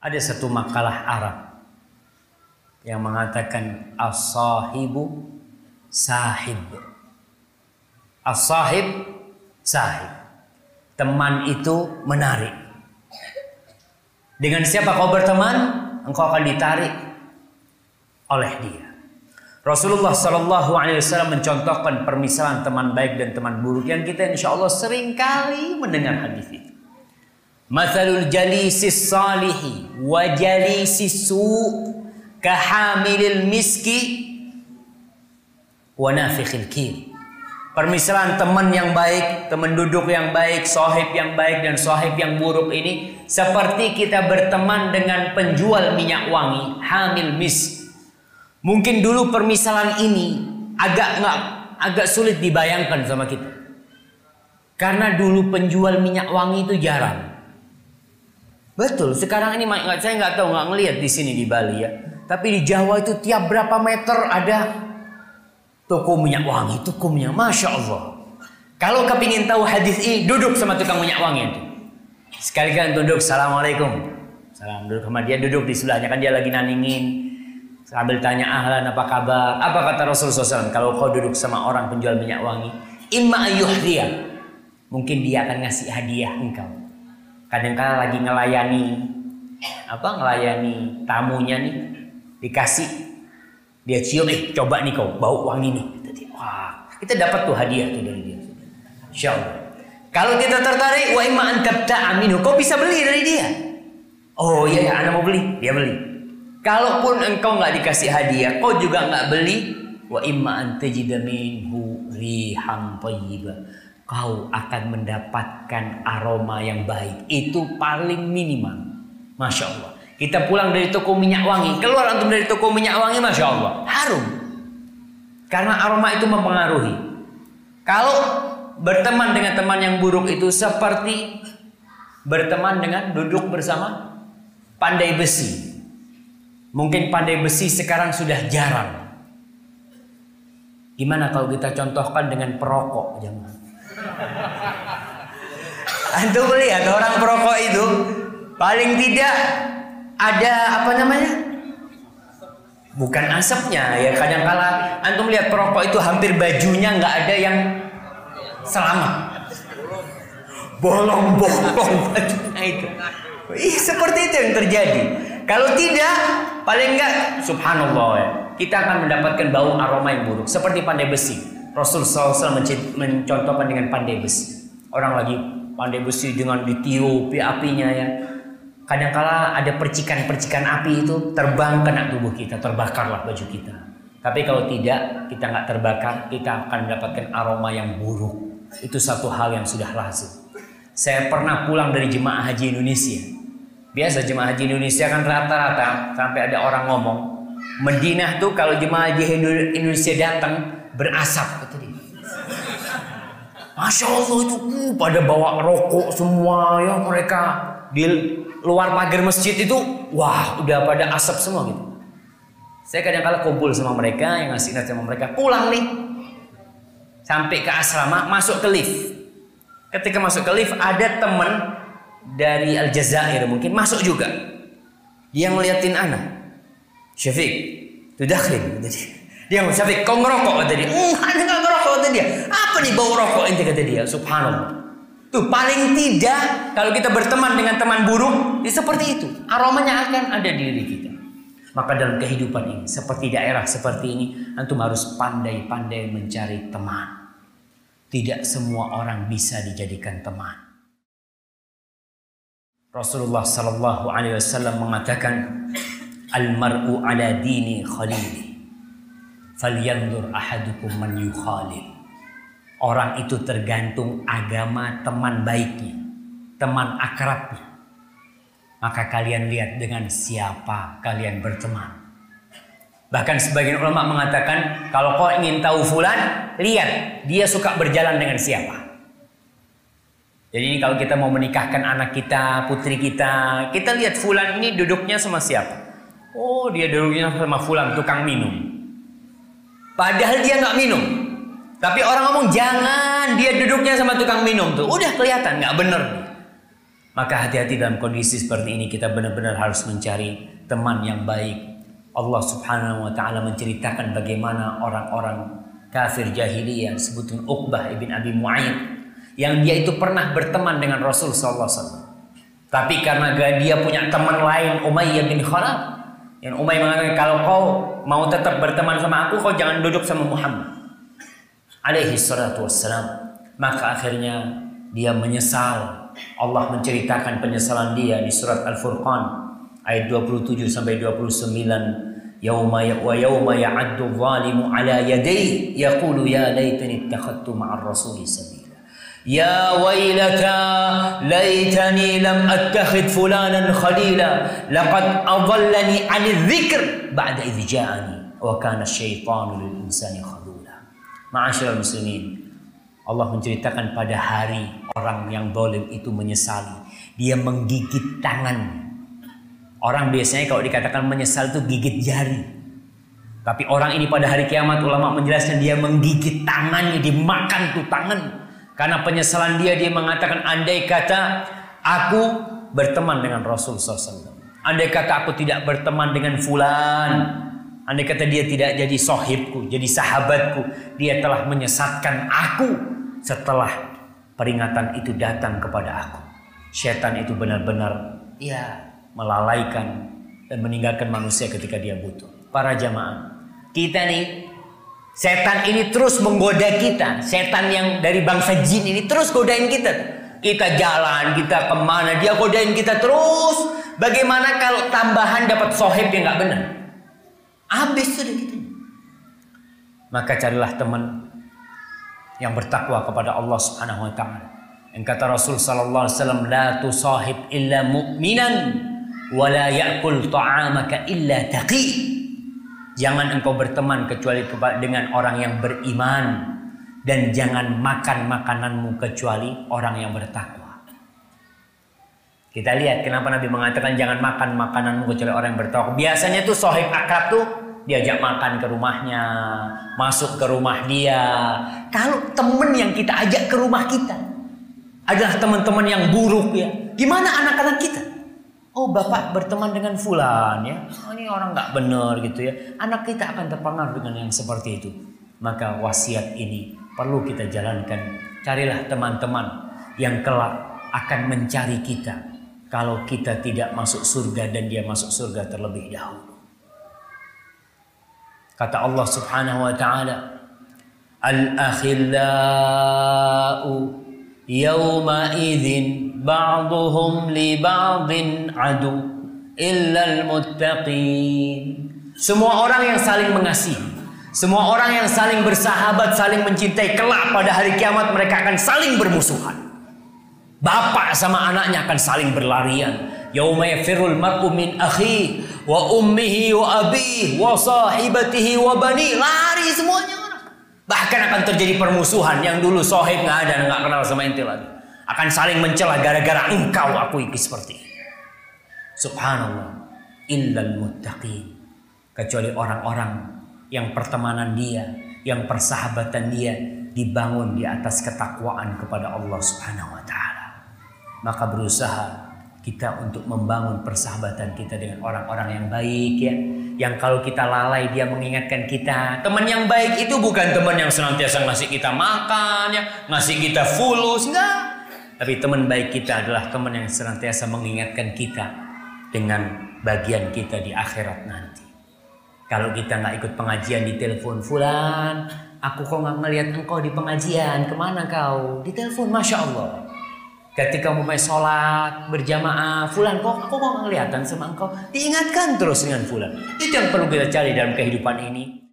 Ada satu makalah Arab yang mengatakan as-sahibu sahib. As-sahib sahib. Teman itu menarik. Dengan siapa kau berteman, engkau akan ditarik oleh dia. Rasulullah Shallallahu Alaihi Wasallam mencontohkan permisalan teman baik dan teman buruk yang kita insya Allah sering kali mendengar hadis itu. Mathalul jalisis salihi wa jalisis su' kahamilil miski wa nafikhil kir. Permisalan teman yang baik, teman duduk yang baik, sohib yang baik dan sohib yang buruk ini seperti kita berteman dengan penjual minyak wangi, hamil misk Mungkin dulu permisalan ini agak nggak agak sulit dibayangkan sama kita. Karena dulu penjual minyak wangi itu jarang. Betul, sekarang ini saya nggak tahu nggak ngelihat di sini di Bali ya. Tapi di Jawa itu tiap berapa meter ada toko minyak wangi, toko minyak, masya Allah. Kalau kepingin tahu hadis ini, duduk sama tukang minyak wangi itu. Sekalian duduk, assalamualaikum. Salam duduk sama dia duduk di sebelahnya kan dia lagi naningin Sambil tanya ahlan apa kabar? Apa kata Rasulullah SAW? Kalau kau duduk sama orang penjual minyak wangi, imma dia. Mungkin dia akan ngasih hadiah engkau. Kadang-kala lagi ngelayani apa ngelayani tamunya nih dikasih. Dia cium eh coba nih kau bau wangi nih. Wah kita dapat tuh hadiah tuh dari dia. Insyaallah. Kalau kita tertarik wa imma an tabta'a kau bisa beli dari dia. Oh iya ya anak mau beli? Dia beli. Kalaupun engkau nggak dikasih hadiah, kau juga nggak beli, wa imma antajida minhu riham Kau akan mendapatkan aroma yang baik. Itu paling minimal. Masya Allah. Kita pulang dari toko minyak wangi, keluar antum dari toko minyak wangi, masya Allah, harum. Karena aroma itu mempengaruhi. Kalau berteman dengan teman yang buruk itu seperti berteman dengan duduk bersama pandai besi. Mungkin pandai besi sekarang sudah jarang. Gimana kalau kita contohkan dengan perokok, jangan. Antum melihat orang perokok itu paling tidak ada apa namanya? Bukan asapnya ya kadang kala antum lihat perokok itu hampir bajunya nggak ada yang selamat. Bolong-bolong bajunya itu. Ih, seperti itu yang terjadi. Kalau tidak, paling enggak subhanallah ya. Kita akan mendapatkan bau aroma yang buruk seperti pandai besi. Rasul SAW mencontohkan dengan pandai besi. Orang lagi pandai besi dengan ditiup apinya ya. Kadangkala ada percikan-percikan api itu terbang kena tubuh kita, terbakarlah baju kita. Tapi kalau tidak, kita nggak terbakar, kita akan mendapatkan aroma yang buruk. Itu satu hal yang sudah lazim. Saya pernah pulang dari jemaah haji Indonesia. Biasa jemaah haji Indonesia kan rata-rata sampai ada orang ngomong Madinah tuh kalau jemaah haji Indonesia datang berasap kata dia. Masya Allah itu uh, pada bawa rokok semua ya mereka di luar pagar masjid itu wah udah pada asap semua gitu. Saya kadang-kala kumpul sama mereka yang ngasih nasihat sama mereka pulang nih sampai ke asrama masuk ke lift. Ketika masuk ke lift ada temen dari Aljazair mungkin masuk juga. Dia ngeliatin anak. Syafiq, tudakhil kata dia. Syafiq, kau ngerokok kata dia. Hmm, anak nggak ngerokok kata dia. Apa nih bau rokok ini kata dia. Subhanallah. Tuh paling tidak kalau kita berteman dengan teman buruk, ya seperti itu. Aromanya akan ada di diri kita. Maka dalam kehidupan ini, seperti daerah seperti ini, antum harus pandai-pandai mencari teman. Tidak semua orang bisa dijadikan teman. Rasulullah sallallahu alaihi wasallam mengatakan al-mar'u ala dini khalili falyanzur ahadukum man yukhalil orang itu tergantung agama teman baiknya teman akrabnya maka kalian lihat dengan siapa kalian berteman bahkan sebagian ulama mengatakan kalau kau ingin tahu fulan lihat dia suka berjalan dengan siapa jadi kalau kita mau menikahkan anak kita, putri kita, kita lihat Fulan ini duduknya sama siapa? Oh dia duduknya sama Fulan tukang minum. Padahal dia nggak minum. Tapi orang ngomong jangan dia duduknya sama tukang minum tuh. Udah kelihatan nggak bener. Maka hati-hati dalam kondisi seperti ini kita benar-benar harus mencari teman yang baik. Allah Subhanahu wa taala menceritakan bagaimana orang-orang kafir jahiliyah sebutin Uqbah ibn Abi Mu'ayyid yang dia itu pernah berteman dengan Rasul sallallahu alaihi wasallam. Tapi karena dia punya teman lain Umayyah bin Khalaf yang Umayyah mengatakan kalau kau mau tetap berteman sama aku kau jangan duduk sama Muhammad. Alaihi salatu wassalam. Maka akhirnya dia menyesal. Allah menceritakan penyesalan dia di surat Al-Furqan ayat 27 sampai 29 yauma ya wa yauma ya'addu zalimu ala yadayhi. Yaqulu ya laitani ittakhadtu ma'ar rasuli sabila يا ويلتى ليتني لم أتخذ فلانا خليلا لقد أضلني عن الذكر بعد إذ جاءني وكان الشيطان للإنسان خذولا معاشر المسلمين Allah menceritakan pada hari orang yang dolim itu menyesali. Dia menggigit tangan. Orang biasanya kalau dikatakan menyesal itu gigit jari. Tapi orang ini pada hari kiamat ulama menjelaskan dia menggigit tangannya, dimakan tuh tangan. karena penyesalan dia, dia mengatakan andai kata aku berteman dengan Rasul SAW. Andai kata aku tidak berteman dengan fulan. Andai kata dia tidak jadi sohibku, jadi sahabatku. Dia telah menyesatkan aku setelah peringatan itu datang kepada aku. Setan itu benar-benar ya melalaikan dan meninggalkan manusia ketika dia butuh. Para jamaah, kita nih setan ini terus menggoda kita. Setan yang dari bangsa jin ini terus godain kita. Kita jalan, kita ke mana, dia godain kita terus. Bagaimana kalau tambahan dapat sohib yang nggak benar? Habis sudah gitu. Maka carilah teman yang bertakwa kepada Allah Subhanahu wa taala. Yang kata Rasul sallallahu alaihi wasallam la tusahib illa mu'minan wa la ya'kul ta'amaka illa taqi. Jangan engkau berteman kecuali dengan orang yang beriman dan jangan makan makananmu kecuali orang yang bertakwa. Kita lihat kenapa Nabi mengatakan jangan makan makananmu kecuali orang yang bertakwa. Biasanya tuh sohib akrab tuh diajak makan ke rumahnya, masuk ke rumah dia. Kalau temen yang kita ajak ke rumah kita adalah teman-teman yang buruk ya, gimana anak-anak kita? Oh bapak berteman dengan fulan ya, oh, ini orang nggak benar gitu ya. Anak kita akan terpengaruh dengan yang seperti itu. Maka wasiat ini perlu kita jalankan. Carilah teman-teman yang kelak akan mencari kita kalau kita tidak masuk surga dan dia masuk surga terlebih dahulu. Kata Allah Subhanahu wa taala, Al-akhillau yawma idzin Semua orang yang saling mengasihi, semua orang yang saling bersahabat, saling mencintai kelak pada hari kiamat mereka akan saling bermusuhan. Bapak sama anaknya akan saling berlarian. Yafirul mar'u wa ummihi wa wa sahibatihi wa bani lari semuanya. Bahkan akan terjadi permusuhan yang dulu sohib nggak ada nggak kenal sama ente lagi. Akan saling mencela gara-gara engkau aku iki seperti ini. Subhanallah. Illal muttaqin. Kecuali orang-orang yang pertemanan dia, yang persahabatan dia dibangun di atas ketakwaan kepada Allah Subhanahu wa taala. Maka berusaha kita untuk membangun persahabatan kita dengan orang-orang yang baik ya. Yang kalau kita lalai dia mengingatkan kita. Teman yang baik itu bukan teman yang senantiasa ngasih kita makan ya, ngasih kita fulus enggak. Tapi teman baik kita adalah teman yang senantiasa mengingatkan kita dengan bagian kita di akhirat nanti. Kalau kita nggak ikut pengajian di telepon fulan, aku kok nggak ngelihat engkau di pengajian, ke mana kau? Di telepon, masya Allah. Ketika mulai sholat berjamaah, fulan kok aku mau kelihatan sama engkau. Diingatkan terus dengan fulan. Itu yang perlu kita cari dalam kehidupan ini.